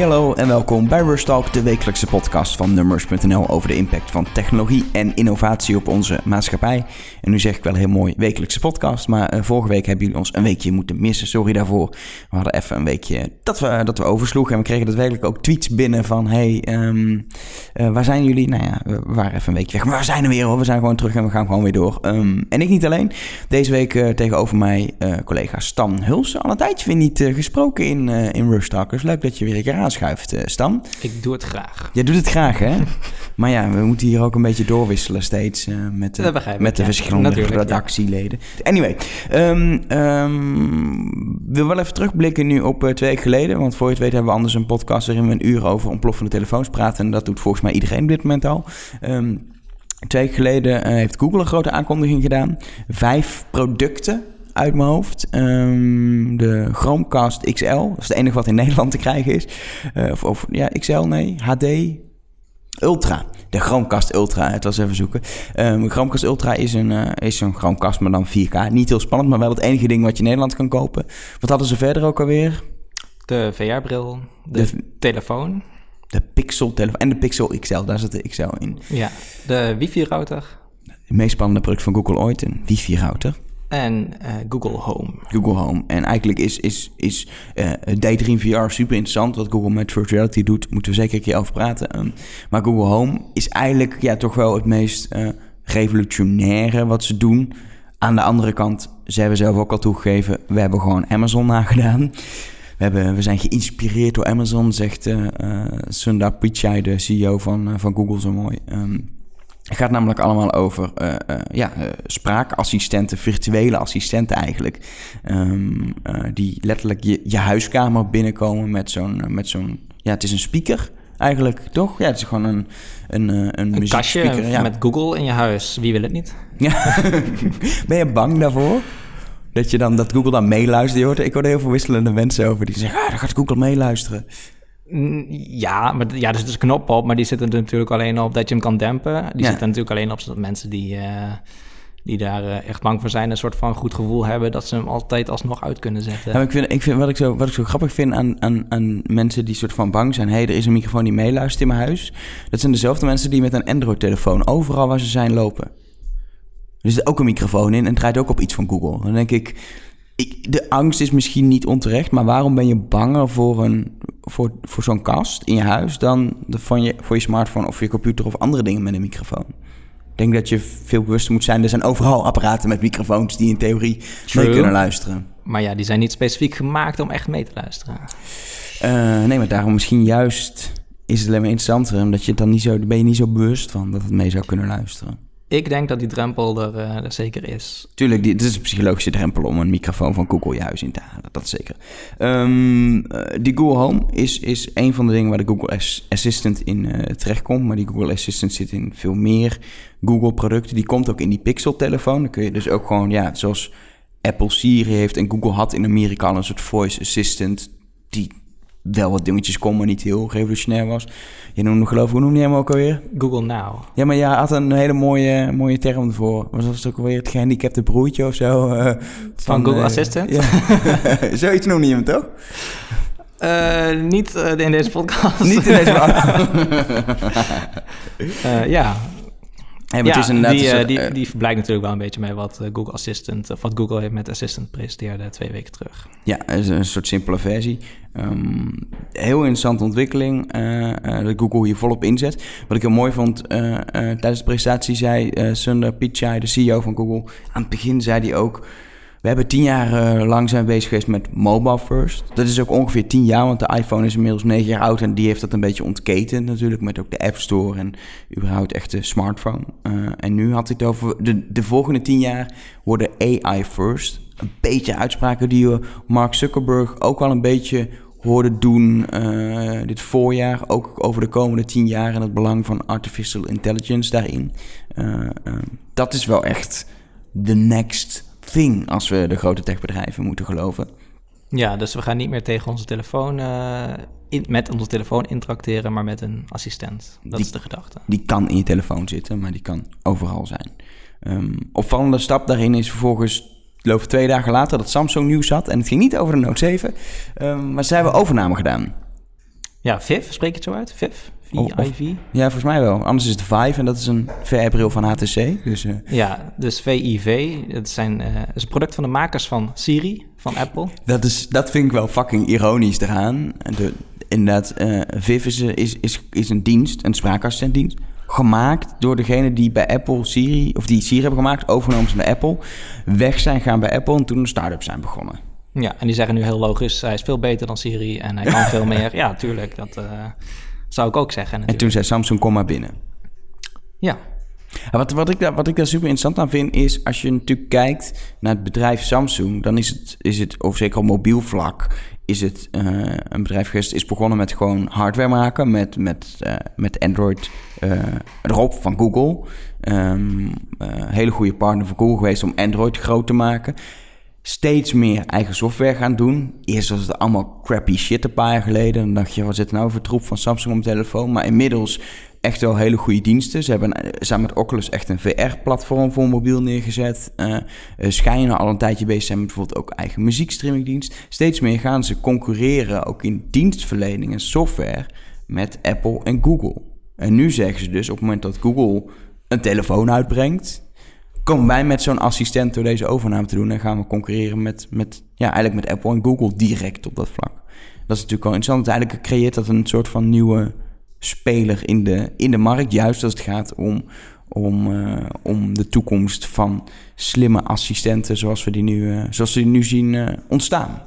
Hallo en welkom bij Rush Talk, de wekelijkse podcast van Numbers.nl over de impact van technologie en innovatie op onze maatschappij. En nu zeg ik wel heel mooi wekelijkse podcast, maar uh, vorige week hebben jullie ons een weekje moeten missen. Sorry daarvoor. We hadden even een weekje dat we, dat we oversloegen en we kregen daadwerkelijk ook tweets binnen van hey, um, uh, waar zijn jullie? Nou ja, we waren even een weekje weg, maar we zijn er weer hoor. We zijn gewoon terug en we gaan gewoon weer door. Um, en ik niet alleen. Deze week uh, tegenover mij collega Stan Hulsen. Al een tijdje weer niet gesproken in, in Rush Talk. Dus leuk dat je weer een keer aanschuift, Stan. Ik doe het graag. Jij doet het graag, hè? maar ja, we moeten hier ook een beetje doorwisselen steeds uh, met, de, met de ja, verschillende redactieleden. Anyway, um, um, wil wel even terugblikken nu op uh, twee weken geleden. Want voor je het weet hebben we anders een podcast waarin we een uur over ontploffende telefoons praten. En dat doet volgens mij iedereen op dit moment al. Um, twee weken geleden heeft Google een grote aankondiging gedaan. Vijf producten uit mijn hoofd. Um, de Chromecast XL. Dat is het enige wat in Nederland te krijgen is. Uh, of, of, ja, XL, nee. HD Ultra. De Chromecast Ultra. Het was even zoeken. Um, Chromecast Ultra is een, uh, is een Chromecast, maar dan 4K. Niet heel spannend, maar wel het enige ding wat je in Nederland kan kopen. Wat hadden ze verder ook alweer? De VR-bril, de, de telefoon. De Pixel telefoon en de Pixel XL, daar zit de XL in. Ja, de wifi-router. Het meest spannende product van Google ooit, een wifi-router en uh, Google Home. Google Home. En eigenlijk is, is, is uh, Daydream VR super interessant. Wat Google met Virtual Reality doet, moeten we zeker een keer over praten. Um, maar Google Home is eigenlijk ja, toch wel het meest uh, revolutionaire wat ze doen. Aan de andere kant, ze hebben zelf ook al toegegeven, we hebben gewoon Amazon nagedaan. We, hebben, we zijn geïnspireerd door Amazon, zegt Sundar Pichai, de CEO van, van Google, zo mooi. Um, het gaat namelijk allemaal over uh, uh, ja, uh, spraakassistenten, virtuele assistenten eigenlijk. Um, die letterlijk je, je huiskamer binnenkomen met zo'n, met zo'n... Ja, het is een speaker eigenlijk, toch? Ja, het is gewoon een... Een, een, een kastje ja. met Google in je huis. Wie wil het niet? Ja. ben je bang daarvoor? Dat, je dan, dat Google dan meeluistert? Je hoort, ik hoor heel veel wisselende mensen over die zeggen... Ah, dan gaat Google meeluisteren. Ja, maar ja, er zit dus een knop op, maar die zit er natuurlijk alleen op dat je hem kan dempen. Die ja. zit er natuurlijk alleen op zodat mensen die, uh, die daar uh, echt bang voor zijn, een soort van goed gevoel hebben dat ze hem altijd alsnog uit kunnen zetten. Ja, ik vind, ik vind, wat, ik zo, wat ik zo grappig vind aan, aan, aan mensen die soort van bang zijn: hé, hey, er is een microfoon die meeluistert in mijn huis. Dat zijn dezelfde mensen die met een Android-telefoon overal waar ze zijn lopen. Er zit ook een microfoon in en draait ook op iets van Google. Dan denk ik ik, de angst is misschien niet onterecht, maar waarom ben je banger voor, een, voor, voor zo'n kast in je huis dan de, van je, voor je smartphone of je computer of andere dingen met een microfoon? Ik denk dat je veel bewuster moet zijn. Er zijn overal apparaten met microfoons die in theorie True. mee kunnen luisteren. Maar ja, die zijn niet specifiek gemaakt om echt mee te luisteren. Uh, nee, maar daarom misschien juist is het alleen maar interessanter. Omdat je dan niet zo, ben je niet zo bewust van dat het mee zou kunnen luisteren. Ik denk dat die drempel er, uh, er zeker is. Tuurlijk, dit is een psychologische drempel om een microfoon van Google je huis in te halen. Dat zeker. Um, die Google Home is, is een van de dingen waar de Google Assistant in uh, terechtkomt. Maar die Google Assistant zit in veel meer Google-producten. Die komt ook in die Pixel-telefoon. Dan kun je dus ook gewoon, ja, zoals Apple Siri heeft en Google had in Amerika al een soort voice assistant. Die wel wat dingetjes kon, maar niet heel revolutionair was. Je noemde geloof hoe noemde je hem ook alweer? Google Now. Ja, maar ja, had een hele mooie, mooie term ervoor. Was dat ook alweer het gehandicapte broertje of zo? Uh, van, van, Google uh, Assistant? Ja. Zoiets noemde je hem toch? Uh, niet in deze podcast. niet in deze podcast. ja, ja, ja is die, soort, die, die blijkt natuurlijk wel een beetje mee wat Google Assistant, of wat Google heeft met Assistant presenteerde twee weken terug. Ja, het is een soort simpele versie. Um, heel interessante ontwikkeling uh, dat Google hier volop inzet. Wat ik heel mooi vond, uh, tijdens de presentatie zei Sundar Pichai, de CEO van Google, aan het begin zei hij ook... We hebben tien jaar lang zijn bezig geweest met mobile first. Dat is ook ongeveer tien jaar, want de iPhone is inmiddels negen jaar oud... en die heeft dat een beetje ontketen natuurlijk, met ook de App Store... en überhaupt echt de smartphone. en nu had ik het over de, de volgende tien jaar worden AI first... Een beetje uitspraken die Mark Zuckerberg ook al een beetje hoorde doen dit voorjaar, ook over de komende tien jaar en het belang van artificial intelligence daarin. Dat is wel echt de next thing als we de grote techbedrijven moeten geloven. Ja, dus we gaan niet meer tegen onze telefoon, in, met onze telefoon interacteren, maar met een assistent. Dat die, is de gedachte. Die kan in je telefoon zitten, maar die kan overal zijn. Um, opvallende stap daarin is vervolgens geloof twee dagen later dat Samsung nieuws had. En het ging niet over de Note 7, um, maar ze hebben overname gedaan. Ja, Viv, spreek je het zo uit? Viv? V-I-V? Ja, volgens mij wel. Anders is het Vive en dat is een VR-bril van HTC. Dus, uh... Ja, dus VIV, het zijn, uh, is een product van de makers van Siri, van Apple. Dat, is, dat vind ik wel fucking ironisch eraan. De, inderdaad, uh, Viv is, is, is, is een dienst, een spraakassistentdienst gemaakt door degene die bij Apple Siri, of die Siri hebben gemaakt, overgenomen zijn bij Apple, weg zijn gaan bij Apple en toen een start-up zijn begonnen. Ja, en die zeggen nu heel logisch, hij is veel beter dan Siri en hij kan veel meer. Ja, tuurlijk, dat uh, zou ik ook zeggen. Natuurlijk. En toen zei Samsung, kom maar binnen. Ja. Wat, wat, ik daar, wat ik daar super interessant aan vind, is als je natuurlijk kijkt naar het bedrijf Samsung, dan is het, is het of zeker op mobiel vlak, is het uh, een bedrijf geweest, is begonnen met gewoon hardware maken, met, met, uh, met Android uh, erop van Google. Um, hele goede partner van Google geweest om Android groot te maken. Steeds meer eigen software gaan doen. Eerst was het allemaal crappy shit een paar jaar geleden. Dan dacht je, wat zit nou voor troep van Samsung op telefoon? Maar inmiddels echt wel hele goede diensten. Ze hebben samen met Oculus echt een VR-platform voor mobiel neergezet. Uh, schijnen al een tijdje bezig zijn met bijvoorbeeld ook eigen muziekstreamingdienst. Steeds meer gaan ze concurreren, ook in dienstverlening en software, met Apple en Google. En nu zeggen ze dus op het moment dat Google een telefoon uitbrengt, komen wij met zo'n assistent door deze overname te doen en gaan we concurreren met, met, ja, eigenlijk met Apple en Google direct op dat vlak. Dat is natuurlijk wel interessant. Eigenlijk creëert dat een soort van nieuwe speler in de, in de markt, juist als het gaat om, om, uh, om de toekomst van slimme assistenten zoals we die nu, uh, zoals we die nu zien uh, ontstaan.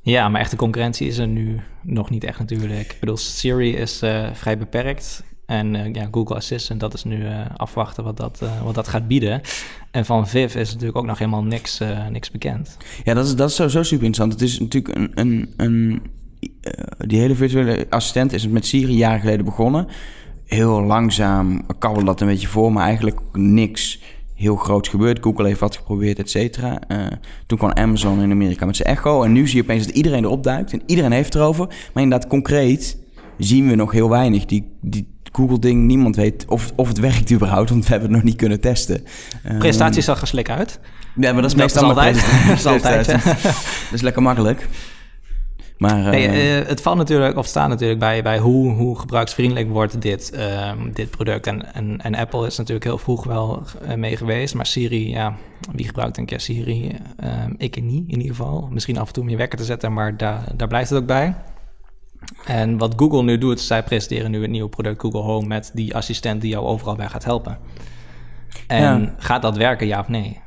Ja, maar echte concurrentie is er nu nog niet echt natuurlijk. Ik bedoel, Siri is vrij beperkt. En ja, Google Assistant, dat is nu afwachten wat dat, wat dat gaat bieden. En van Viv is natuurlijk ook nog helemaal niks, niks bekend. Ja, dat is, dat is sowieso super interessant. Het is natuurlijk een, een, een die hele virtuele assistent is met Siri jaren geleden begonnen. Heel langzaam kabbelde dat een beetje voor, maar eigenlijk niks heel groots gebeurd. Google heeft wat geprobeerd, et cetera. Toen kwam Amazon in Amerika met zijn Echo. En nu zie je opeens dat iedereen erop duikt en iedereen heeft erover. Maar inderdaad, concreet zien we nog heel weinig. Die, die Google-ding, niemand weet of, of het werkt überhaupt, want we hebben het nog niet kunnen testen. Prestatie zag er slik uit. Ja, maar dat is meestal altijd. dat is altijd. dat is lekker makkelijk. Maar, nee, uh, het valt natuurlijk, of staat natuurlijk bij, bij hoe, hoe gebruiksvriendelijk wordt dit, uh, dit product. En, en, en, Apple is natuurlijk heel vroeg wel mee geweest. Maar Siri, ja, wie gebruikt een keer Siri? Uh, ik niet, in ieder geval. Misschien af en toe om je wekker te zetten, maar daar, daar blijft het ook bij. En wat Google nu doet, zij presenteren nu het nieuwe product Google Home met die assistent die jou overal bij gaat helpen. En ja. gaat dat werken, ja of nee?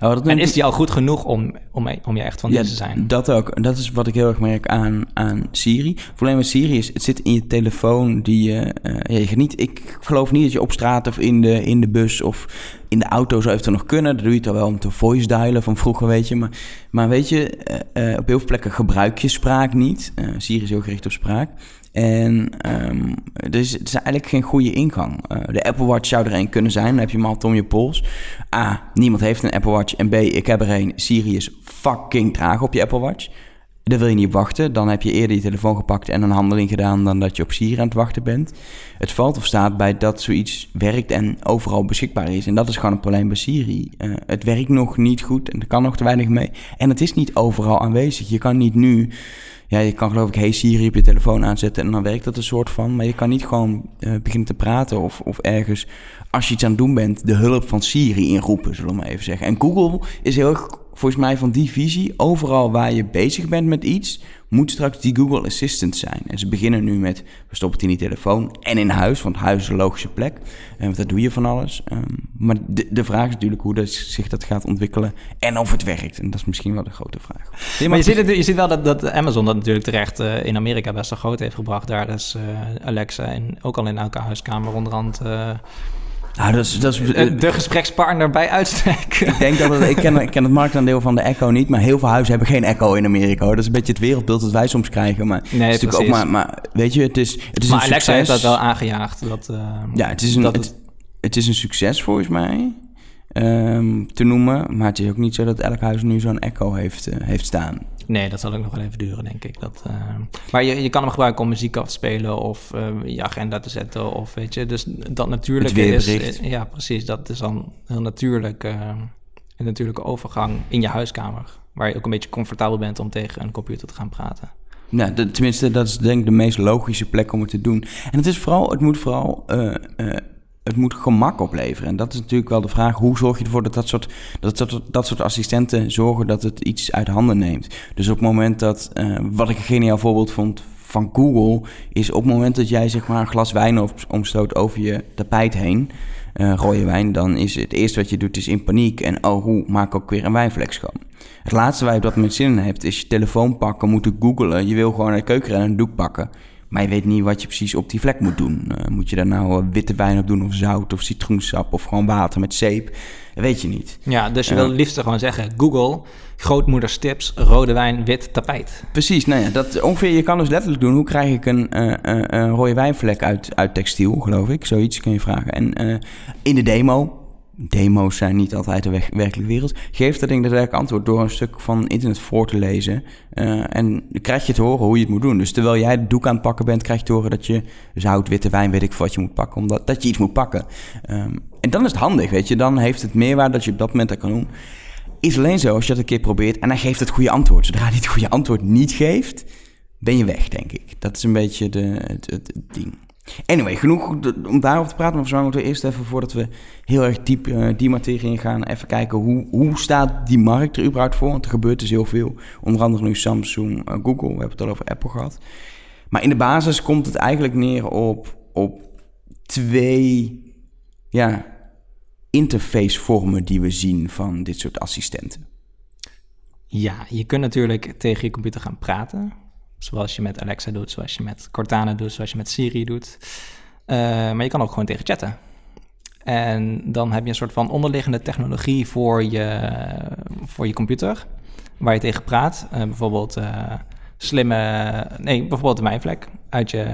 Oh, dat en is die al goed genoeg om, om, om je echt van dienst ja, te zijn? Dat ook. Dat is wat ik heel erg merk aan, aan Siri. Het probleem met Siri is, het zit in je telefoon die je... Uh, je geniet, ik geloof niet dat je op straat of in de, in de bus of in de auto zou even nog kunnen. Dan doe je het al wel om te voice dialen van vroeger, weet je. Maar, maar weet je, uh, uh, op heel veel plekken gebruik je spraak niet. Siri is heel gericht op spraak. En um, dus het is eigenlijk geen goede ingang. Uh, de Apple Watch zou er een kunnen zijn. Dan heb je hem altijd om je pols. A, niemand heeft een Apple Watch. En B, ik heb er een. Siri is fucking traag op je Apple Watch. Daar wil je niet wachten. Dan heb je eerder je telefoon gepakt en een handeling gedaan dan dat je op Siri aan het wachten bent. Het valt of staat bij dat zoiets werkt en overal beschikbaar is. En dat is gewoon een probleem bij Siri. Uh, het werkt nog niet goed en er kan nog te weinig mee. En het is niet overal aanwezig. Je kan niet nu ja, je kan geloof ik Hey Siri op je telefoon aanzetten en dan werkt dat een soort van. Maar je kan niet gewoon uh, beginnen te praten of, of ergens, als je iets aan het doen bent, de hulp van Siri inroepen, zullen we maar even zeggen. En Google is heel erg, volgens mij, van die visie. Overal waar je bezig bent met iets, moet straks die Google Assistant zijn. En ze beginnen nu met, we stoppen het in die telefoon en in huis, want huis is een logische plek. Want daar doe je van alles. Um, maar de, de vraag is natuurlijk hoe dat zich dat gaat ontwikkelen en of het werkt. En dat is misschien wel de grote vraag. Maar je ziet, je ziet wel dat, dat Amazon dat natuurlijk terecht uh, in Amerika best wel groot heeft gebracht. Daar is uh, Alexa en ook al in elke huiskamer onderhand... Uh, nou, dat is, dat is, de gesprekspartner bij uitstek. Ik denk dat het, ik, ken, ik ken het marktaandeel van de Echo niet, maar heel veel huizen hebben geen Echo in Amerika. Hoor. Dat is een beetje het wereldbeeld dat wij soms krijgen. Maar nee, het is natuurlijk ook maar, maar weet je, het is, het is maar een Alexa succes. heeft dat wel aangejaagd. Dat, uh, ja, het is een, dat het, het is een succes volgens mij um, te noemen. Maar het is ook niet zo dat elk huis nu zo'n Echo heeft, uh, heeft staan. Nee, dat zal ook nog wel even duren, denk ik. Dat, uh, maar je, je kan hem gebruiken om muziek af te spelen of uh, je agenda te zetten of weet je. Dus dat natuurlijk is... Ja, precies. Dat is dan heel natuurlijk, een natuurlijke overgang in je huiskamer. Waar je ook een beetje comfortabel bent om tegen een computer te gaan praten. Nou, de, tenminste, dat is denk ik de meest logische plek om het te doen. En het is vooral, het moet vooral, uh, uh, het moet gemak opleveren. En dat is natuurlijk wel de vraag, hoe zorg je ervoor dat dat soort, dat, dat, dat soort assistenten zorgen dat het iets uit handen neemt. Dus op het moment dat, uh, wat ik een geniaal voorbeeld vond van Google, is op het moment dat jij zeg maar een glas wijn omstoot over je tapijt heen, uh, rode wijn, dan is het eerste wat je doet is in paniek en oh, hoe maak ik ook weer een wijnvlek schoon. Het laatste waar je dat moment zin in hebt, is je telefoon pakken, moeten googlen. Je wil gewoon naar de keuken en een doek pakken. Maar je weet niet wat je precies op die vlek moet doen. Uh, moet je daar nou witte wijn op doen, of zout, of citroensap, of gewoon water met zeep? Dat weet je niet. Ja, dus je wil het liefst gewoon zeggen: Google, grootmoeders tips, rode wijn, wit tapijt. Precies, nou ja, dat ongeveer, je kan dus letterlijk doen: hoe krijg ik een, een rode wijnvlek uit, uit textiel, geloof ik? Zoiets kun je vragen. En in de demo, demo's zijn niet altijd de werkelijke wereld. Geef dat ding daadwerkelijk antwoord door een stuk van internet voor te lezen. Uh, en dan krijg je te horen hoe je het moet doen. Dus terwijl jij de doek aan het pakken bent, krijg je te horen dat je zout, witte wijn, weet ik wat je moet pakken. Omdat dat je iets moet pakken. Um, en dan is het handig, weet je. Dan heeft het meerwaarde dat je op dat moment dat kan doen. Is alleen zo als je dat een keer probeert en dan geeft het goede antwoord. Zodra hij het goede antwoord niet geeft, ben je weg, denk ik. Dat is een beetje de, het, het, het ding. Anyway, genoeg om daarover te praten. Maar volgens moeten we eerst even, voordat we heel erg diep uh, die materie in gaan, even kijken hoe, hoe staat die markt er überhaupt voor? Want er gebeurt dus heel veel. Onder andere nu Samsung, uh, Google, we hebben het al over Apple gehad. Maar in de basis komt het eigenlijk neer op, op twee ja, interfacevormen die we zien van dit soort assistenten. Ja, je kunt natuurlijk tegen je computer gaan praten. Zoals je met Alexa doet, zoals je met Cortana doet, zoals je met Siri doet. Uh, maar je kan ook gewoon tegen chatten. En dan heb je een soort van onderliggende technologie voor je, voor je computer, waar je tegen praat. Uh, bijvoorbeeld uh, slimme, nee, bijvoorbeeld de mijnvlek uit je,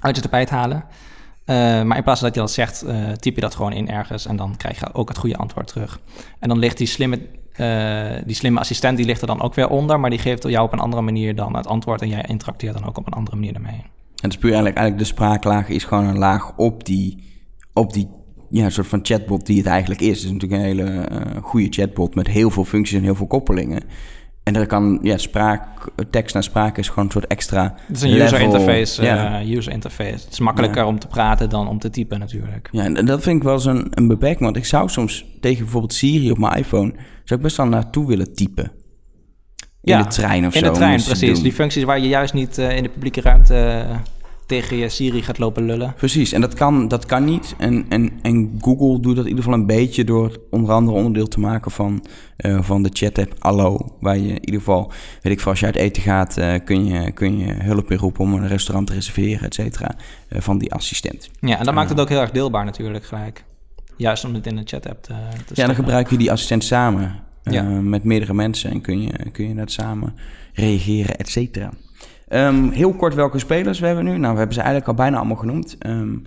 uit je tapijt halen. maar in plaats van dat je dat zegt, typ je dat gewoon in ergens en dan krijg je ook het goede antwoord terug. En dan ligt die slimme uh, die slimme assistent die ligt er dan ook weer onder, maar die geeft jou op een andere manier dan het antwoord en jij interacteert dan ook op een andere manier ermee. En het is puur eigenlijk, eigenlijk de spraaklaag is gewoon een laag op die, op die ja, soort van chatbot die het eigenlijk is. Het is natuurlijk een hele uh, goede chatbot met heel veel functies en heel veel koppelingen. En er kan, ja, spraak, tekst naar spraak is gewoon een soort extra. Het is een user interface. Ja. Uh, user interface. Het is makkelijker ja. om te praten dan om te typen, natuurlijk. Ja, en dat vind ik wel eens een, een beperking. Want ik zou soms tegen bijvoorbeeld Siri op mijn iPhone. zou ik best wel naartoe willen typen. In ja, de trein of in zo. In de trein, precies. Die functies waar je juist niet uh, in de publieke ruimte. Uh, tegen je Siri gaat lopen lullen. Precies, en dat kan, dat kan niet. En, en, en Google doet dat in ieder geval een beetje door onder andere onderdeel te maken van, uh, van de chat-app Allo. Waar je in ieder geval, weet ik veel, als je uit eten gaat, uh, kun, je, kun je hulp inroepen om een restaurant te reserveren, et cetera, uh, van die assistent. Ja, en dat maakt het ook heel erg deelbaar natuurlijk gelijk. Juist om het in de chat-app te, te Ja, dan gebruik je die assistent samen ja. met meerdere mensen en kun je, kun je net samen reageren, et cetera. Um, heel kort welke spelers we hebben nu. Nou, we hebben ze eigenlijk al bijna allemaal genoemd. Um,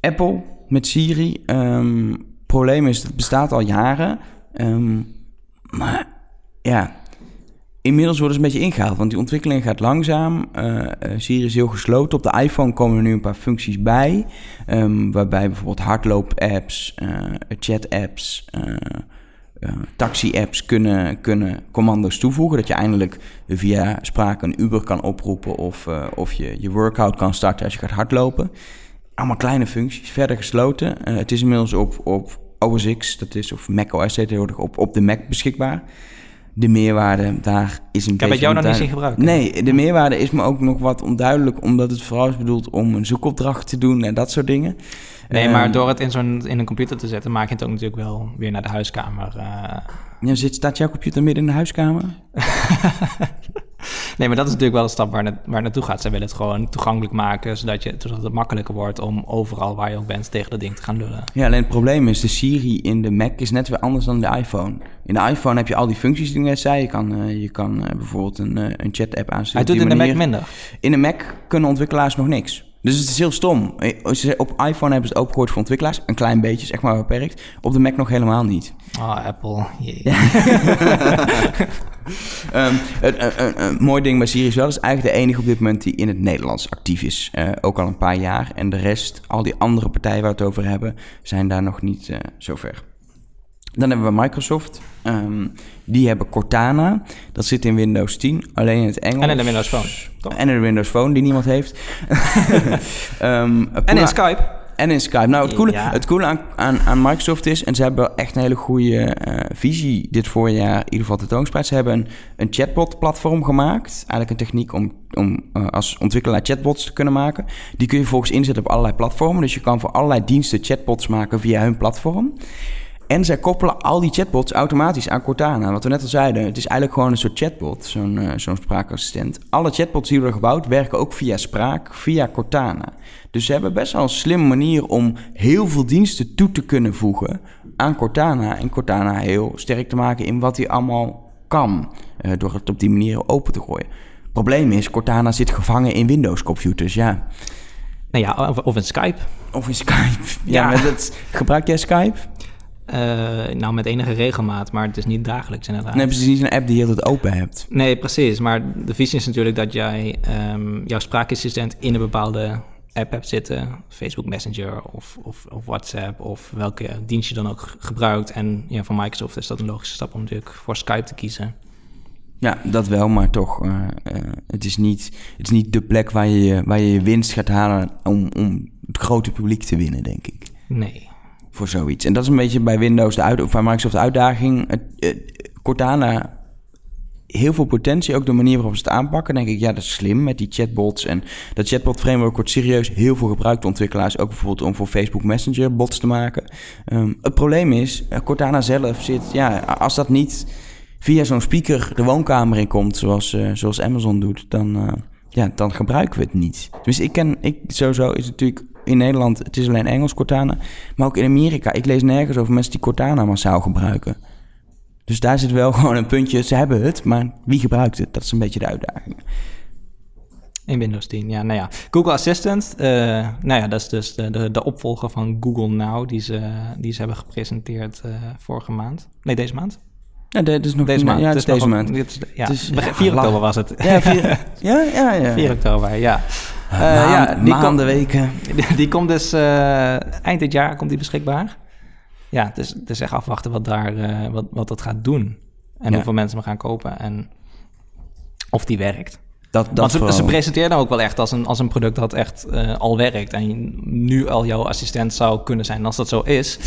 Apple met Siri. Um, probleem is, het bestaat al jaren. maar ja, inmiddels worden ze een beetje ingehaald. Want die ontwikkeling gaat langzaam. Uh, Siri is heel gesloten. Op de iPhone komen er nu een paar functies bij. waarbij bijvoorbeeld hardloop-apps, uh, chat-apps... taxi-apps kunnen, kunnen commando's toevoegen. Dat je eindelijk via spraak een Uber kan oproepen of, uh, of je je workout kan starten als je gaat hardlopen. Allemaal kleine functies, verder gesloten. Uh, het is inmiddels op, op OS X, dat is, of Mac OS tegenwoordig, op, op de Mac beschikbaar. De meerwaarde daar is een Ik heb het jou nog niet zien gebruiken. Nee, de meerwaarde is me ook nog wat onduidelijk, omdat het vooral is bedoeld om een zoekopdracht te doen en dat soort dingen. Nee, maar door het in, zo'n, in een computer te zetten, maak je het ook natuurlijk wel weer naar de huiskamer. Uh... Ja, zit, staat jouw computer midden in de huiskamer? nee, maar dat is natuurlijk wel de stap waar, na, waar naartoe gaat. Ze willen het gewoon toegankelijk maken, zodat, je, zodat het makkelijker wordt om overal waar je ook bent tegen dat ding te gaan lullen. Ja, alleen het probleem is, de Siri in de Mac is net weer anders dan de iPhone. In de iPhone heb je al die functies die ik net zei. Je kan, uh, je kan uh, bijvoorbeeld een, een chat-app aansturen. Hij doet in de Mac minder. In de Mac kunnen ontwikkelaars nog niks. Dus het is heel stom. Op iPhone hebben ze het opengegooid voor ontwikkelaars. Een klein beetje, zeg maar beperkt. Op de Mac nog helemaal niet. Oh, Apple. um, een, een, een, mooi ding bij Siri is wel... is eigenlijk de enige op dit moment die in het Nederlands actief is. Uh, ook al een paar jaar. En de rest, al die andere partijen waar we het over hebben... zijn daar nog niet uh, zo ver. Dan hebben we Microsoft. Ehm, die hebben Cortana. Dat zit in Windows 10, alleen in het Engels. En in de Windows Phone. Toch? En in de Windows Phone, die niemand heeft. Ehm, En in Skype. en in Skype. Nou, het coole, Ja. het coole aan, aan, aan Microsoft is, en ze hebben echt een hele goede eh, visie dit voorjaar, in ieder geval tentoonspreid. Ze hebben een, een chatbot-platform gemaakt. Eigenlijk een techniek om, om eh, als ontwikkelaar chatbots te kunnen maken. Die kun je volgens inzetten op allerlei platformen. Dus je kan voor allerlei diensten chatbots maken via hun platform. En zij koppelen al die chatbots automatisch aan Cortana. Wat we net al zeiden, het is eigenlijk gewoon een soort chatbot, zo'n eh, zo'n spraakassistent. Alle chatbots die worden gebouwd werken ook via spraak, via Cortana. Dus ze hebben best wel een slimme manier om heel veel diensten toe te kunnen voegen aan Cortana. En Cortana heel sterk te maken in wat hij allemaal kan, eh, door het op die manier open te gooien. Probleem is, Cortana zit gevangen in Windows-computers, ja. Nou ja, of, of in Skype. Of in Skype. Ja, Ja. maar dat, gebruik jij Skype? Eh, nou, met enige regelmaat, maar het is niet dagelijks inderdaad. Nee, precies niet een app die je altijd open hebt. Nee, precies. Maar de visie is natuurlijk dat jij ehm, jouw spraakassistent in een bepaalde app hebt zitten. Facebook Messenger of, of, of WhatsApp of welke dienst je dan ook gebruikt. En ja, van Microsoft is dat een logische stap om natuurlijk voor Skype te kiezen. Ja, dat wel, maar toch, eh, eh, het, is niet, het is niet de plek waar je waar je, je winst gaat halen om, om het grote publiek te winnen, denk ik. Nee. Voor zoiets. En dat is een beetje bij Windows, de uit, bij Microsoft de uitdaging. Eh, Cortana, heel veel potentie, ook de manier waarop ze het aanpakken. denk ik, ja, dat is slim met die chatbots. En dat chatbot framework wordt serieus heel veel gebruikt door ontwikkelaars. Ook bijvoorbeeld om voor Facebook Messenger bots te maken. Ehm, het probleem is, eh, Cortana zelf zit, ja, als dat niet via zo'n speaker de woonkamer in komt, zoals, eh, zoals Amazon doet, dan, ja, dan gebruiken we het niet. Dus ik ken, ik, sowieso is het natuurlijk in Nederland, het is alleen Engels Cortana, maar ook in Amerika. Ik lees nergens over mensen die Cortana massaal gebruiken. Dus daar zit wel gewoon een puntje, ze hebben het, maar wie gebruikt het? Dat is een beetje de uitdaging. In Windows 10, ja. Nou ja, Google Assistant, eh, nou ja, dat is dus de, de, de opvolger van Google Now, die ze, die ze hebben gepresenteerd eh, vorige maand. Nee, deze maand. Ja, dit is nog Deze maand. Ja, het is deze maand. dit ja, ja, 4 lang. oktober was het. Ja, vier, ja, ja, ja. 4 oktober, ja. Maand- ja, die maanden, weken. Die, die komt dus eh, eind dit jaar komt die beschikbaar. Ja, het is echt afwachten wat, daar, eh, wat, wat dat gaat doen. En Ja. hoeveel mensen hem gaan kopen en of die werkt. Dat, dat Want ze, vooral. ze presenteren hem ook wel echt als een, als een product dat echt al werkt. En nu al jouw assistent zou kunnen zijn. En als dat zo is,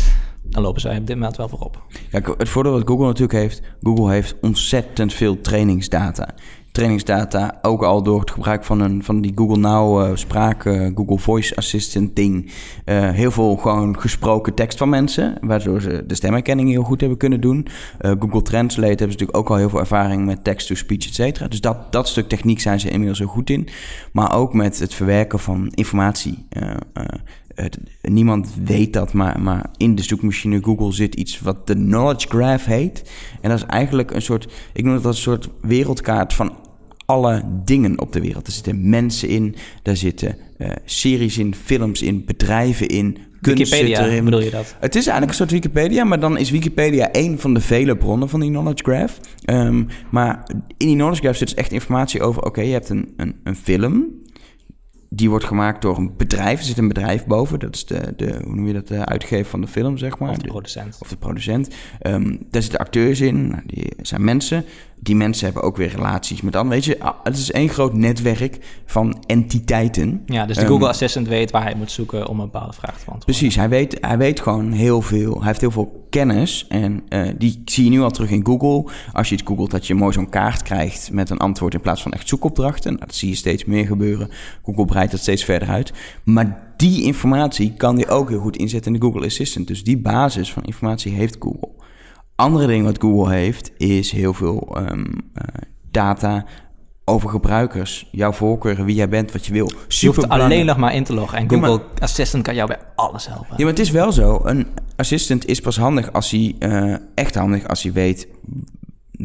dan lopen zij op dit moment wel voorop. Kijk, het voordeel wat Google natuurlijk heeft, Google heeft ontzettend veel trainingsdata. Trainingsdata, ook al door het gebruik van, een, van die Google Now eh, spraak, eh, Google Voice Assistant ding. Eh, heel veel gewoon gesproken tekst van mensen, waardoor ze de stemherkenning heel goed hebben kunnen doen. Google Translate hebben ze natuurlijk ook al heel veel ervaring met text-to-speech, et cetera. Dus dat, dat stuk techniek zijn ze inmiddels heel goed in. Maar ook met het verwerken van informatie. Niemand weet dat, maar, maar in de zoekmachine Google zit iets wat de Knowledge Graph heet. En dat is eigenlijk een soort, ik noem het als een soort wereldkaart van alle dingen op de wereld. Er zitten mensen in, daar zitten eh, series in, films in, bedrijven in, kunst Wikipedia, erin. bedoel je dat? Het is eigenlijk een soort Wikipedia, maar dan is Wikipedia één van de vele bronnen van die knowledge graph. Ehm, maar in die knowledge graph zit dus echt informatie over, oké, je hebt een, een, een film, die wordt gemaakt door een bedrijf. Er zit een bedrijf boven, dat is de, de hoe noem je dat, de uitgever van de film, zeg maar. Of de De- producent. of de producent. Ehm, daar zitten acteurs in, nou, die zijn mensen. Die mensen hebben ook weer relaties met dan. Weet je, ah, het is één groot netwerk van entiteiten. Ja, dus de Ehm, Google Assistant weet waar hij moet zoeken om een bepaalde vraag te beantwoorden. Precies, hij weet, hij weet gewoon heel veel. Hij heeft heel veel kennis. En eh, die zie je nu al terug in Google. Als je iets googelt, dat je mooi zo'n kaart krijgt met een antwoord in plaats van echt zoekopdrachten. Nou, dat zie je steeds meer gebeuren. Google breidt dat steeds verder uit. Maar die informatie kan hij ook heel goed inzetten in de Google Assistant. Dus die basis van informatie heeft Google. Andere ding wat Google heeft, is heel veel ehm, eh, data over gebruikers. Jouw voorkeuren, wie jij bent, wat je wil. Je hoeft alleen nog maar in te loggen. En Ja, maar- Google Assistant kan jou bij alles helpen. Ja, maar het is wel zo. Een assistant is pas handig als hij... eh, echt handig als hij weet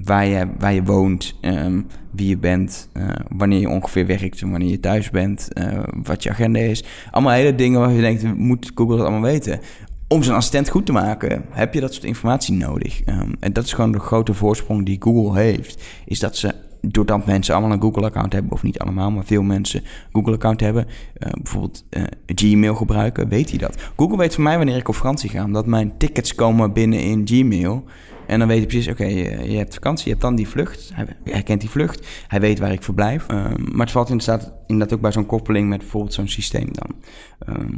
waar je, waar je woont, ehm, wie je bent, eh, wanneer je ongeveer werkt en wanneer je thuis bent, wat je agenda is. Allemaal hele dingen waar je denkt, moet Google dat allemaal weten? Om zijn assistent goed te maken, heb je dat soort informatie nodig. Ehm, en dat is gewoon de grote voorsprong die Google heeft. Is dat ze doordat mensen allemaal een Google-account hebben, of niet allemaal, maar veel mensen Google-account hebben, uh, bijvoorbeeld uh, Gmail gebruiken, weet hij dat. Google weet van mij wanneer ik op vakantie ga, omdat mijn tickets komen binnen in Gmail. En dan weet hij precies, oké, je, hebt vakantie, je hebt dan die vlucht. Hij herkent die vlucht, hij weet waar ik verblijf. Um, maar het valt inderdaad, inderdaad ook bij zo'n koppeling met bijvoorbeeld zo'n systeem dan. Um,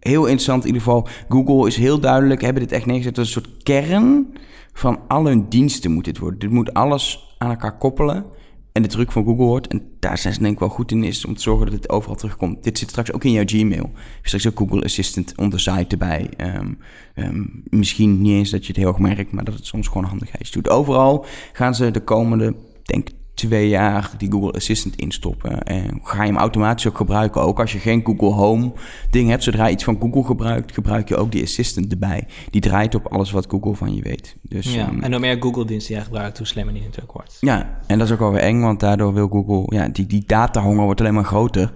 heel interessant in ieder geval. Google is heel duidelijk, hebben dit echt neergezet als een soort kern van al hun diensten moet dit worden. Dit moet alles aan elkaar koppelen. En de truc van Google wordt, en daar zijn ze denk ik wel goed in, is om te zorgen dat het overal terugkomt. Dit zit straks ook in jouw Gmail. Straks ook Google Assistant on the site erbij. Um, um, misschien niet eens dat je het heel erg merkt, maar dat het soms gewoon handigheid doet. Overal gaan ze de komende, denk twee jaar die Google Assistant instoppen. En ga je hem automatisch ook gebruiken. Ook als je geen Google Home ding hebt, zodra je iets van Google gebruikt, gebruik je ook die Assistant erbij. Die draait op alles wat Google van je weet. Dus, ja, um, en hoe meer Google-diensten jij gebruikt, hoe slimmer die natuurlijk wordt. Ja, en dat is ook wel weer eng, want daardoor wil Google, ja, die, die datahonger wordt alleen maar groter.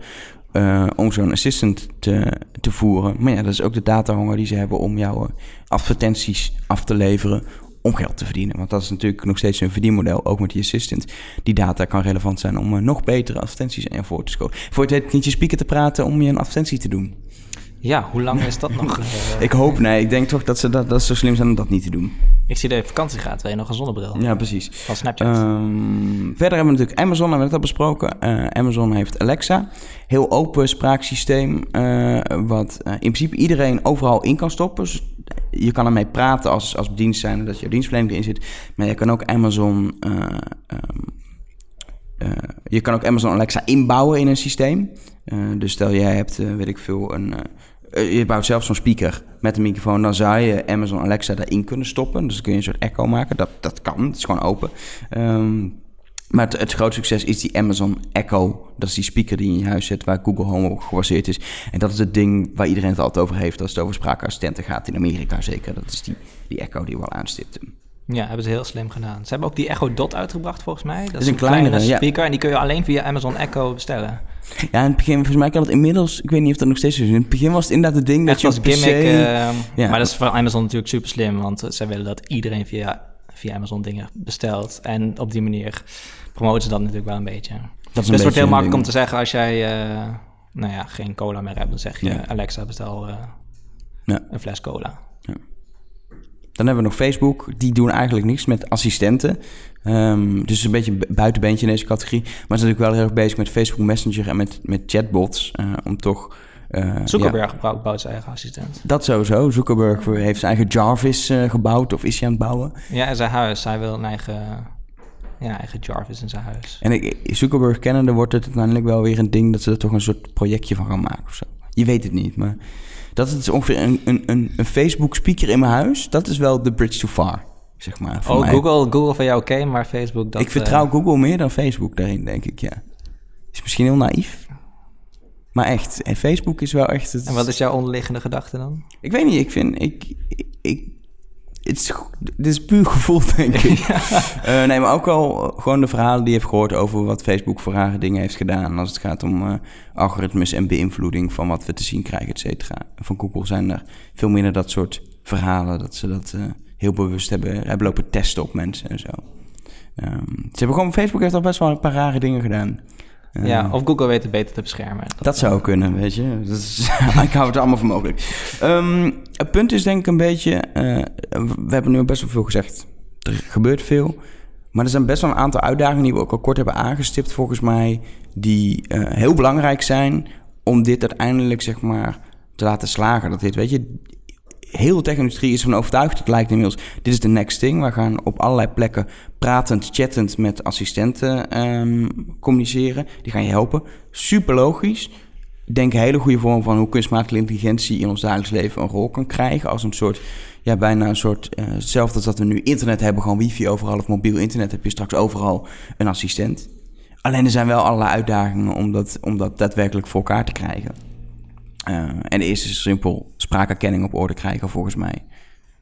Uh, om zo'n assistant te, te voeren. Maar ja, dat is ook de datahonger die ze hebben om jouw advertenties af te leveren om geld te verdienen. Want dat is natuurlijk nog steeds een verdienmodel, ook met die assistant. Die data kan relevant zijn om uh, nog betere advertenties ervoor te scoren. Voor het weet niet je speaker te praten om je een advertentie te doen. Ja, hoe lang is dat nog? Ik hoop, nee. Ik denk toch dat ze dat, dat zo slim zijn om dat niet te doen. Ik zie dat je vakantie gaat, wil je nog een zonnebril? Ja, precies. Van Snapchat. Um, verder hebben we natuurlijk Amazon, hebben we net al besproken. Uh, Amazon heeft Alexa. Heel open spraaksysteem, uh, wat in principe iedereen overal in kan stoppen. Dus je kan ermee praten als, als dienst zijn dat je dienstverlening erin zit. Maar je kan ook Amazon... Um, je kan ook Amazon Alexa inbouwen in een systeem. dus stel jij hebt, weet ik veel, een je bouwt zelf zo'n speaker met een microfoon. Dan zou je Amazon Alexa daarin kunnen stoppen. Dus dan kun je een soort echo maken. Dat, dat kan. Het is gewoon open. Um, maar het, het groot succes is die Amazon Echo. Dat is die speaker die in je huis zit, waar Google Home op gebaseerd is. En dat is het ding waar iedereen het altijd over heeft als het over spraakassistenten gaat. In Amerika zeker. Dat is die, die Echo die we al aanstipten. Ja, hebben ze heel slim gedaan. Ze hebben ook die Echo Dot uitgebracht volgens mij. Dat, is een kleinere, speaker ja. en die kun je alleen via Amazon Echo bestellen. Ja, in het begin, volgens mij kan het inmiddels, ik weet niet of dat nog steeds is. In het begin was het inderdaad het ding dat je als gimmick, uh, ja. Maar dat is voor Amazon natuurlijk super slim, want zij willen dat iedereen via, via Amazon dingen bestelt. En op die manier promoten ze dat natuurlijk wel een beetje. Dat dus het wordt heel makkelijk om te zeggen als jij, uh, nou ja, geen cola meer hebt, dan zeg je ja. Alexa bestel uh, ja. een fles cola. Ja. Dan hebben we nog Facebook. Die doen eigenlijk niks met assistenten. Um, dus een beetje een buitenbeentje in deze categorie. Maar ze zijn natuurlijk wel heel erg bezig met Facebook Messenger en met, met chatbots. Uh, om toch... Uh, Zuckerberg ja, bouwt zijn eigen assistent. Dat sowieso. Zuckerberg heeft zijn eigen Jarvis uh, gebouwd. Of is hij aan het bouwen? Ja, in zijn huis. Hij wil een eigen, ja, eigen Jarvis in zijn huis. En ik, Zuckerberg kennende wordt het uiteindelijk wel weer een ding... dat ze er toch een soort projectje van gaan maken of zo. Je weet het niet, maar... Dat is ongeveer een, een, een, een Facebook-speaker in mijn huis. Dat is wel de bridge too far, zeg maar. Oh, Google, Google van jou oké, okay, maar Facebook... Dat, ik vertrouw uh... Google meer dan Facebook daarin, denk ik, ja. Is misschien heel naïef. Maar echt, en Facebook is wel echt... Het... En wat is jouw onderliggende gedachte dan? Ik weet niet, ik vind... Ik, ik, ik het is, dit is puur gevoel, denk ik. ja. uh, nee, maar ook al gewoon de verhalen die je hebt gehoord over wat Facebook voor rare dingen heeft gedaan. Als het gaat om uh, algoritmes en beïnvloeding van wat we te zien krijgen, et cetera. Van Google zijn er veel minder dat soort verhalen. Dat ze dat uh, heel bewust hebben, hebben lopen testen op mensen en zo. Um, ze hebben gewoon, Facebook heeft al best wel een paar rare dingen gedaan. Ja, of Google weet het beter te beschermen. Dat, dat zou kunnen, weet je. Dat is, ik hou het allemaal voor mogelijk. Um, het punt is denk ik een beetje... Uh, we hebben nu best wel veel gezegd. Er gebeurt veel. Maar er zijn best wel een aantal uitdagingen... die we ook al kort hebben aangestipt volgens mij... die uh, heel belangrijk zijn... om dit uiteindelijk zeg maar te laten slagen. Dat dit, weet je... Heel de tech-industrie is van overtuigd, het lijkt inmiddels, dit is de next thing. We gaan op allerlei plekken pratend, chattend met assistenten um, communiceren. Die gaan je helpen. Super logisch. Ik denk een hele goede vorm van hoe kunstmatige intelligentie in ons dagelijks leven een rol kan krijgen. Als een soort, ja, bijna een soort, uh, hetzelfde als dat we nu internet hebben, gewoon wifi overal of mobiel internet, heb je straks overal een assistent. Alleen er zijn wel allerlei uitdagingen om dat, om dat daadwerkelijk voor elkaar te krijgen. Uh, en de eerste is simpel spraakherkenning op orde krijgen, volgens mij.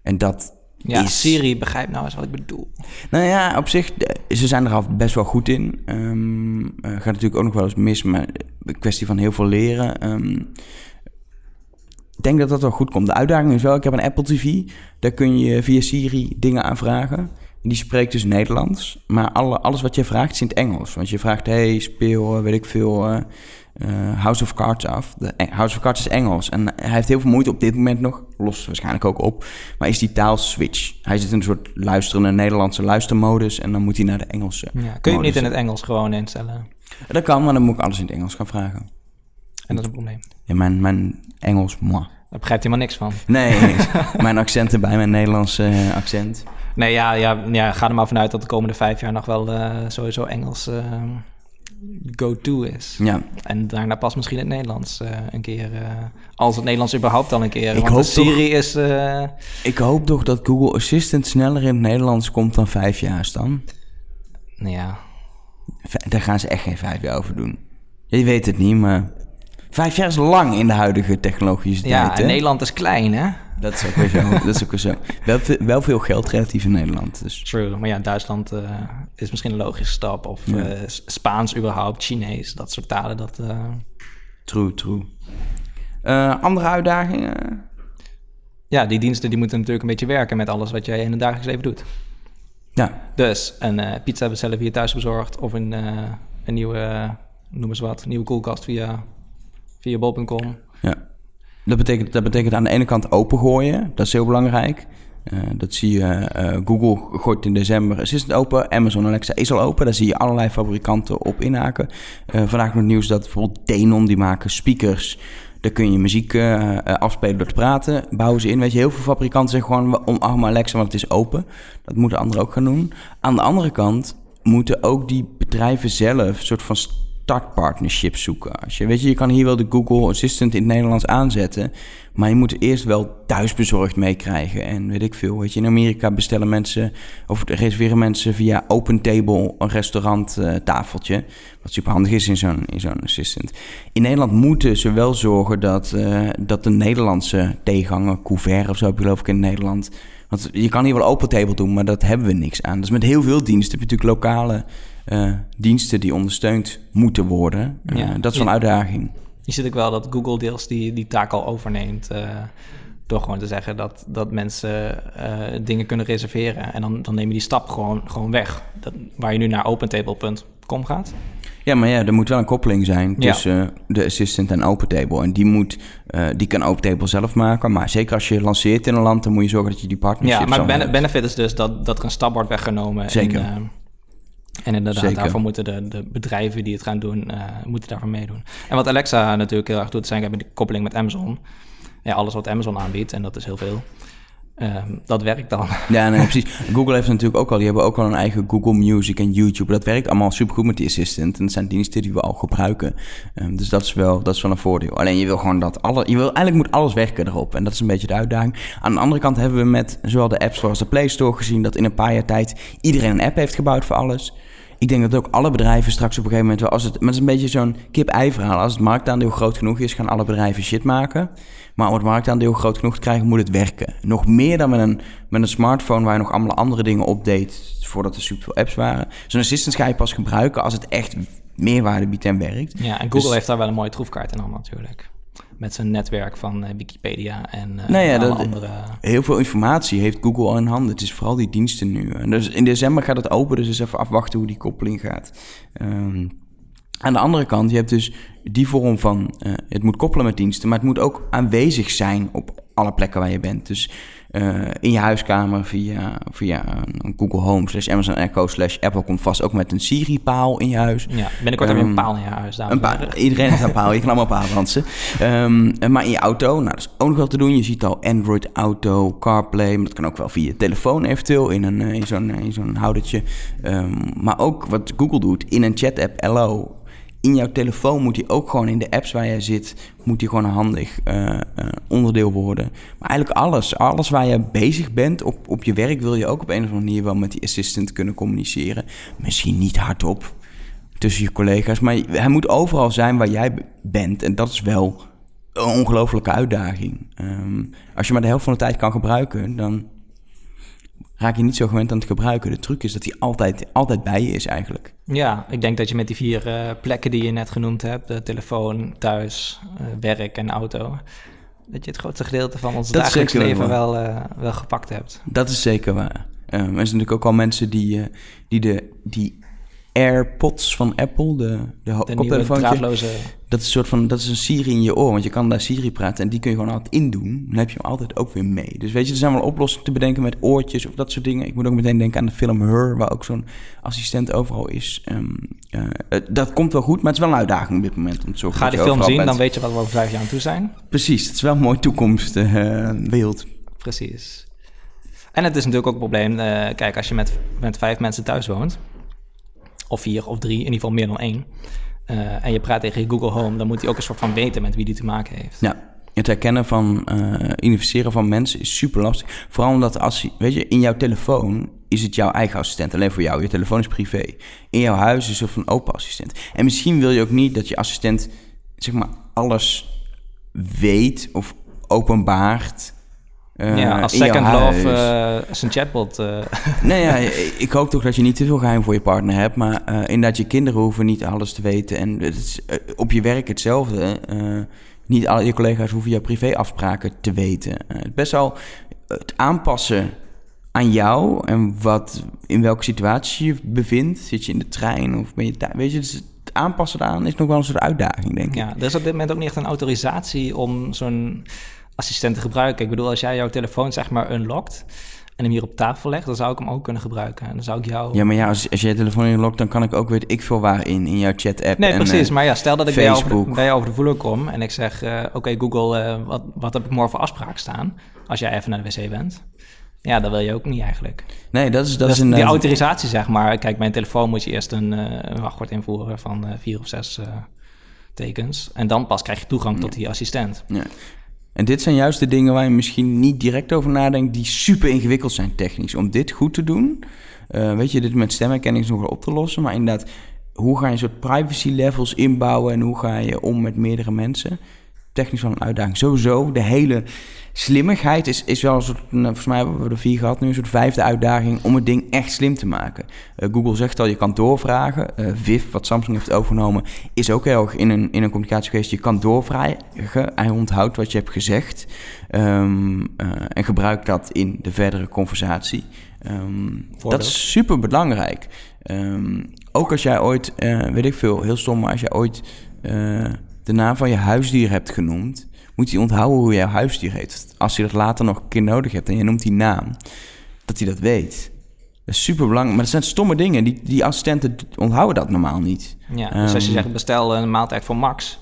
En dat ja, is... Siri begrijpt nou eens wat ik bedoel. Nou ja, op zich, ze zijn er al best wel goed in. Um, uh, gaat natuurlijk ook nog wel eens mis, maar een kwestie van heel veel leren. Um, ik denk dat dat wel goed komt. De uitdaging is wel, ik heb een Apple TV. Daar kun je via Siri dingen aanvragen. Die spreekt dus Nederlands. Maar alle, alles wat je vraagt is in het Engels. Want je vraagt, hey, speel, eh, weet ik veel, uh, House of Cards af. De, House of Cards is Engels. En hij heeft heel veel moeite op dit moment nog. Lost waarschijnlijk ook op. Maar is die taalswitch. Hij zit in een soort luisterende Nederlandse luistermodus. En dan moet hij naar de Engelse ja, Kun je het niet in het Engels gewoon instellen? Dat kan, maar dan moet ik alles in het Engels gaan vragen. En dat is een probleem. Ja, mijn, mijn Engels, moi. Daar begrijpt hij maar niks van. Nee, mijn accent erbij, mijn Nederlandse accent. Nee, ja, ja, ja, ga er maar vanuit dat de komende vijf jaar nog wel uh, sowieso Engels go-to is. Ja. En daarna pas misschien het Nederlands uh, een keer. als het Nederlands überhaupt al een keer. Ik hoop Siri is... ik hoop toch dat Google Assistant sneller in het Nederlands komt dan vijf jaar dan. Ja. Daar gaan ze echt geen vijf jaar over doen. Je weet het niet, maar... Vijf jaar is lang in de huidige technologische tijd. Ja, en Nederland is klein, hè? Dat is ook weer zo. dat is ook weer zo. Wel, wel, veel geld relatief in Nederland. Dus. True, maar ja, Duitsland uh, is misschien een logische stap. Of ja. uh, Spaans überhaupt, Chinees, dat soort talen. Dat, uh... True, true. andere uitdagingen? Ja, die diensten die moeten natuurlijk een beetje werken met alles wat jij in het dagelijks leven doet. Ja. Dus een pizza bestellen via thuis bezorgd of een, een nieuwe, noem eens wat, nieuwe koelkast via, via bol.com. Ja. Dat betekent, dat betekent aan de ene kant opengooien. Dat is heel belangrijk. Uh, dat zie je, uh, Google gooit in december Assistant open. Amazon Alexa is al open. Daar zie je allerlei fabrikanten op inhaken. Uh, vandaag nog nieuws dat bijvoorbeeld Denon, die maken speakers. Daar kun je muziek afspelen door te praten. Bouwen ze in. Weet je, heel veel fabrikanten zeggen gewoon omarm Alexa, want het is open. Dat moeten anderen ook gaan doen. Aan de andere kant moeten ook die bedrijven zelf soort van startpartnerships zoeken. Als je, weet je, je kan hier wel de Google Assistant in het Nederlands aanzetten, maar je moet eerst wel thuisbezorgd meekrijgen. En weet ik veel, weet je, in Amerika bestellen mensen of reserveren mensen via OpenTable een restaurant uh, tafeltje, wat super handig is in zo'n zo'n assistant. In Nederland moeten ze wel zorgen dat, uh, dat de Nederlandse tegenhanger, couvert of zo, geloof ik in Nederland. Want je kan hier wel OpenTable doen, maar dat hebben we niks aan. Dus met heel veel diensten heb je natuurlijk lokale uh, diensten die ondersteund moeten worden. Uh, ja, dat is een uitdaging. Je ziet ook wel dat Google deels die, die taak al overneemt. Uh, door gewoon te zeggen dat, dat mensen dingen kunnen reserveren. En dan, dan neem je die stap gewoon, gewoon weg. Dat, waar je nu naar opentable.com gaat. Ja, maar ja, er moet wel een koppeling zijn tussen ja. de assistant en OpenTable. En die, moet, uh, die kan OpenTable zelf maken. Maar zeker als je lanceert in een land, dan moet je zorgen dat je die partnership... Ja, maar het benefit is dus dat, dat er een stap wordt weggenomen. Zeker. En inderdaad, Zeker. daarvoor moeten de, de, bedrijven die het gaan doen, uh, moeten daarvoor meedoen. En wat Alexa natuurlijk heel erg doet, zijn hebben de koppeling met Amazon. Ja, alles wat Amazon aanbiedt, en dat is heel veel. Um, dat werkt dan. Ja, nee, precies. Google heeft natuurlijk ook al, die hebben ook al een eigen Google Music en YouTube. Dat werkt allemaal supergoed met die Assistant. En dat zijn diensten die we al gebruiken. Um, dus dat is, wel, dat is wel een voordeel. Alleen je wil gewoon dat alle, je wil, eigenlijk moet alles werken erop. En dat is een beetje de uitdaging. Aan de andere kant hebben we met zowel de App Store als de Play Store gezien dat in een paar jaar tijd iedereen een app heeft gebouwd voor alles. Ik denk dat ook alle bedrijven straks op een gegeven moment wel, als het, maar het is een beetje zo'n kip-ei verhaal. Als het marktaandeel groot genoeg is, gaan alle bedrijven shit maken. Maar om het marktaandeel groot genoeg te krijgen, moet het werken. Nog meer dan met een, met een smartphone waar je nog allemaal andere dingen opdeed voordat er superveel apps waren. Zo'n assistant ga je pas gebruiken als het echt meerwaarde biedt en werkt. Ja, en Google dus- heeft daar wel een mooie troefkaart in handen natuurlijk met zijn netwerk van uh, Wikipedia en uh, nou ja, dat, andere... Heel veel informatie heeft Google al in handen. Het is vooral die diensten nu. En dus in december gaat het open, dus eens even afwachten hoe die koppeling gaat. Um, aan de andere kant, je hebt dus die vorm van... Uh, het moet koppelen met diensten, maar het moet ook aanwezig zijn op alle plekken waar je bent. Dus uh, in je huiskamer via, via een Google Home slash Amazon Echo slash Apple komt vast ook met een Siri-paal in je huis. Ja, binnenkort um, heb je een paal in je huis. Een paal, iedereen heeft een paal, je kan allemaal paal dansen. Um, maar in je auto, nou dat is ook nog wel te doen. Je ziet al Android Auto, CarPlay, maar dat kan ook wel via je telefoon eventueel in, een, in zo'n in zo'n houdertje. Um, maar ook wat Google doet, in een chat-app, Hello, in jouw telefoon moet die ook gewoon in de apps waar jij zit, moet die gewoon een handig uh, uh, onderdeel worden. Maar eigenlijk alles, alles waar je bezig bent op, op je werk, wil je ook op een of andere manier wel met die assistant kunnen communiceren. Misschien niet hardop tussen je collega's, maar hij moet overal zijn waar jij bent. En dat is wel een ongelofelijke uitdaging. Um, als je maar de helft van de tijd kan gebruiken, dan raak je niet zo gewend aan het gebruiken. De truc is dat hij altijd, altijd bij je is eigenlijk. Ja, ik denk dat je met die vier uh, plekken die je net genoemd hebt... de telefoon, thuis, uh, werk en auto... dat je het grootste gedeelte van ons dat dagelijks leven wel, uh, wel gepakt hebt. Dat is zeker waar. er zijn natuurlijk ook al mensen die, die, de, die AirPods van Apple, de, de, de koptelefoon. draadloze... Dat is, een soort van, dat is een Siri in je oor, want je kan daar Siri praten en die kun je gewoon altijd indoen. Dan heb je hem altijd ook weer mee. Dus weet je, er zijn wel oplossingen te bedenken met oortjes of dat soort dingen. Ik moet ook meteen denken aan de film Her, waar ook zo'n assistent overal is. Um, uh, dat komt wel goed, maar het is wel een uitdaging op dit moment. Om te zorgen Ga die film zien, dan weet je wat we over vijf jaar aan toe zijn. Precies, het is wel een mooi toekomstbeeld. Uh, Precies. En het is natuurlijk ook een probleem, uh, kijk, als je met, met vijf mensen thuis woont of vier of drie, in ieder geval meer dan één. Uh, en je praat tegen Google Home, dan moet hij ook een soort van weten met wie die te maken heeft. Ja, het herkennen van uh, identificeren van mensen is super lastig. Vooral omdat als, weet je, in jouw telefoon is het jouw eigen assistent. Alleen voor jou. Je telefoon is privé. In jouw huis is het een open assistent. En misschien wil je ook niet dat je assistent, zeg maar, alles weet of openbaart uh, ja, als Second Love uh, zijn chatbot. Uh. Nee, ja, ik hoop toch dat je niet te veel geheim voor je partner hebt. Maar inderdaad, je kinderen hoeven niet alles te weten. En het is, op je werk hetzelfde. niet al je collega's hoeven jouw privéafspraken te weten. het best wel het aanpassen aan jou en wat, in welke situatie je bevindt. Zit je in de trein of ben je daar? Weet je, dus het aanpassen aan is nog wel een soort uitdaging, denk ik. Ja, er is op dit moment ook niet echt een autorisatie om zo'n assistenten gebruiken. Ik bedoel, als jij jouw telefoon zeg maar unlockt en hem hier op tafel legt, dan zou ik hem ook kunnen gebruiken. En dan zou ik jou... Ja, maar ja, als, als je je telefoon unlockt, dan kan ik ook weet ik veel waar in, in jouw chat-app Nee, precies. Uh, maar ja, stel dat ik bij jou, over de, bij over de voeler kom en ik zeg... Uh, oké, Google, uh, wat, wat heb ik morgen voor afspraak staan? Als jij even naar de wc bent. Ja, dat wil je ook niet eigenlijk. Nee, dat is, dat is een... Die autorisatie, zeg maar. Kijk, mijn telefoon moet je eerst een, een wachtwoord invoeren van vier of zes tekens. En dan pas krijg je toegang tot die assistent. Ja. En dit zijn juist de dingen waar je misschien niet direct over nadenkt, die super ingewikkeld zijn technisch. Om dit goed te doen, uh, weet je, dit met stemherkenning is nog wel op te lossen. Maar inderdaad, hoe ga je een soort privacy levels inbouwen en hoe ga je om met meerdere mensen? Technisch van een uitdaging. Sowieso, de hele slimmigheid is, is wel een soort, nou, volgens mij hebben we er vier gehad nu, een soort vijfde uitdaging om het ding echt slim te maken. Uh, Google zegt al, je kan doorvragen. Uh, Viv, wat Samsung heeft overgenomen, is ook heel erg in een, in een communicatie geweest. Je kan doorvragen, hij onthoudt wat je hebt gezegd um, uh, en gebruikt dat in de verdere conversatie. Um, dat is super belangrijk. Um, ook als jij ooit, weet ik veel, heel stom, maar als jij ooit de naam van je huisdier hebt genoemd moet hij onthouden hoe jouw huisdier heet. Als je dat later nog een keer nodig hebt en je noemt die naam, dat hij dat weet. Dat is super belangrijk. Maar dat zijn stomme dingen. Die, die assistenten onthouden dat normaal niet. Ja, dus als je ehm, zegt bestel een maaltijd voor Max,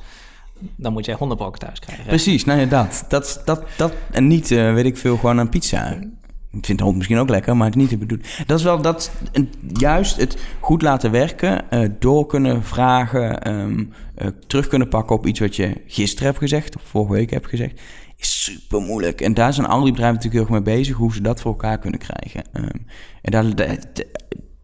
dan moet jij hondenbrokken thuis krijgen. Precies, nou ja, dat. dat, dat, dat en niet, uh, weet ik veel, gewoon een pizza. Ik vind de hond misschien ook lekker, maar het niet te bedoelen. Dat is wel dat, juist het goed laten werken, uh, door kunnen vragen, um, uh, terug kunnen pakken op iets wat je gisteren hebt gezegd of vorige week hebt gezegd, is super moeilijk. En daar zijn al die bedrijven natuurlijk heel erg mee bezig, hoe ze dat voor elkaar kunnen krijgen. Um, en daar,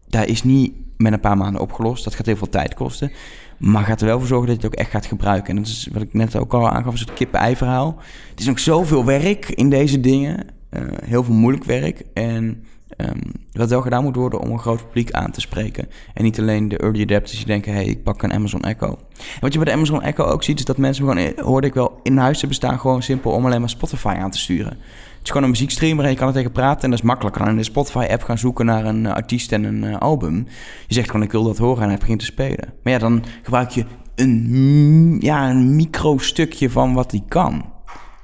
daar, is niet met een paar maanden opgelost. Dat gaat heel veel tijd kosten. Maar gaat er wel voor zorgen dat je het ook echt gaat gebruiken. En dat is wat ik net ook al aangaf, een soort kippen-ei-verhaal. Het is nog zoveel werk in deze dingen. Uh, heel veel moeilijk werk. En um, wat wel gedaan moet worden om een groot publiek aan te spreken. En niet alleen de early adapters die denken, hey, ik pak een Amazon Echo. En wat je bij de Amazon Echo ook ziet, is dat mensen gewoon, eh, hoorde ik wel, in huis te bestaan gewoon simpel om alleen maar Spotify aan te sturen. Het is gewoon een muziekstreamer en je kan er tegen praten en dat is makkelijk. Je kan in de Spotify-app gaan zoeken naar een uh, artiest en een album. Je zegt gewoon, ik wil dat horen en hij begint te spelen. Maar ja, dan gebruik je een, ja, een micro-stukje van wat hij kan.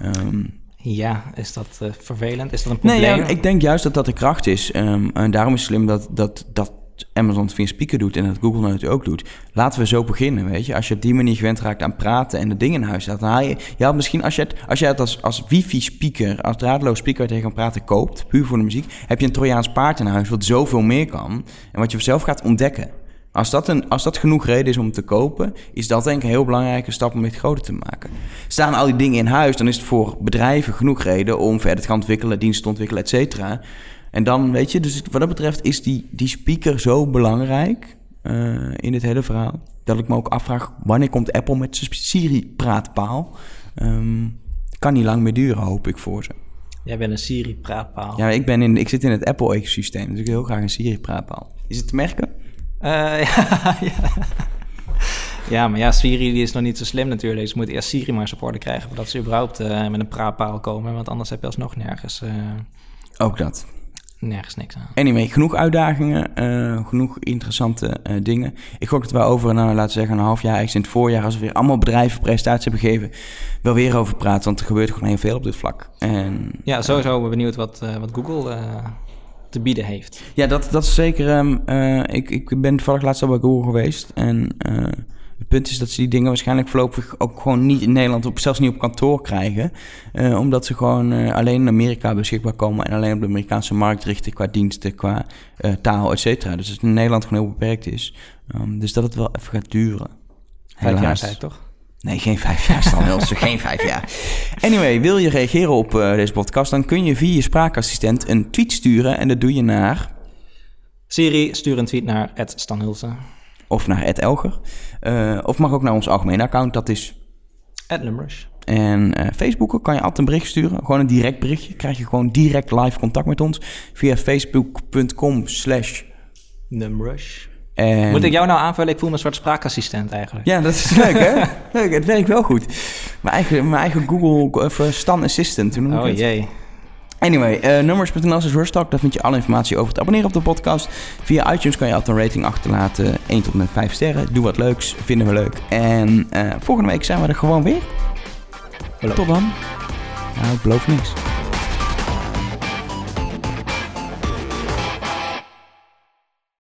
Um, ja, is dat uh, vervelend? Is dat een probleem? Nee, ja, ik denk juist dat dat de kracht is. Um, en daarom is het slim dat, dat, dat Amazon het via speaker doet en dat Google nou natuurlijk ook doet. Laten we zo beginnen, weet je. Als je op die manier gewend raakt aan praten en de dingen in huis staat, dan haal je... Ja, misschien als je het, als, je het als, als wifi-speaker, als draadloos speaker waar je tegen kan praten koopt, puur voor de muziek, heb je een Trojaans paard in huis wat zoveel meer kan en wat je zelf gaat ontdekken. Als dat, een, als dat genoeg reden is om te kopen, is dat denk ik een heel belangrijke stap om dit groter te maken. Staan al die dingen in huis, dan is het voor bedrijven genoeg reden om verder te gaan ontwikkelen, diensten te ontwikkelen, et cetera. En dan, weet je, dus wat dat betreft is die, die speaker zo belangrijk uh, in dit hele verhaal, dat ik me ook afvraag, wanneer komt Apple met zijn Siri-praatpaal? Um, kan niet lang meer duren, hoop ik voor ze. Jij bent een Siri-praatpaal. Ja, ik, ben in, ik zit in het Apple-ecosysteem, dus ik wil heel graag een Siri-praatpaal. Is het te merken? Uh, ja, ja. ja, maar ja, Siri die is nog niet zo slim natuurlijk. Dus moet eerst Siri maar supporten krijgen voordat ze überhaupt uh, met een praatpaal komen. Want anders heb je alsnog nergens. Uh... Ook dat. nergens niks aan. Anyway, genoeg uitdagingen, eh, genoeg interessante eh, dingen. Ik gok dat we over, nou, laten we zeggen, een half jaar, ergens in het voorjaar, als we weer allemaal bedrijven presentaties hebben gegeven, wel weer over praten. Want er gebeurt gewoon heel veel op dit vlak. En, Ja, sowieso ben benieuwd wat, eh, wat Google eh, te bieden heeft. Ja, dat, dat is zeker. ehm, eh, ik, ik ben toevallig laatst al bij Google geweest. En eh, het punt is dat ze die dingen waarschijnlijk voorlopig ook gewoon niet in Nederland, op, zelfs niet op kantoor krijgen. Eh, omdat ze gewoon alleen in Amerika beschikbaar komen en alleen op de Amerikaanse markt richten qua diensten, qua taal, et cetera. Dus dat het in Nederland gewoon heel beperkt is. Ehm, dus dat het wel even gaat duren. Vijf jaar ik toch? Nee, geen vijf jaar, Stan Hulsen, geen vijf jaar. Anyway, wil je reageren op eh, deze podcast, dan kun je via je spraakassistent een tweet sturen. En dat doe je naar Siri, stuur een tweet naar Stan Hulsen. of naar Ed Elger. Eh, of mag ook naar ons algemene account, dat is. Lumrush. En eh Facebooken kan je altijd een bericht sturen. Gewoon een direct berichtje. Krijg je gewoon direct live contact met ons. Via facebook.com slash... Numrush. En- Moet ik jou nou aanvullen? Ik voel me een soort spraakassistent eigenlijk. Ja, dat is leuk hè? leuk, het werkt wel goed. Mijn eigen, mijn eigen Google of eh, Stan Assistant. Hoe noem ik oh het? jee. Anyway, uh, nummers.nl is. Daar vind je alle informatie over het abonneren op de podcast. Via iTunes kan je altijd een rating achterlaten. 1 tot en met 5 sterren. Doe wat leuks. Vinden we leuk. En eh, volgende week zijn we er gewoon weer. Beloof. Tot dan. Nou, ik beloof niks.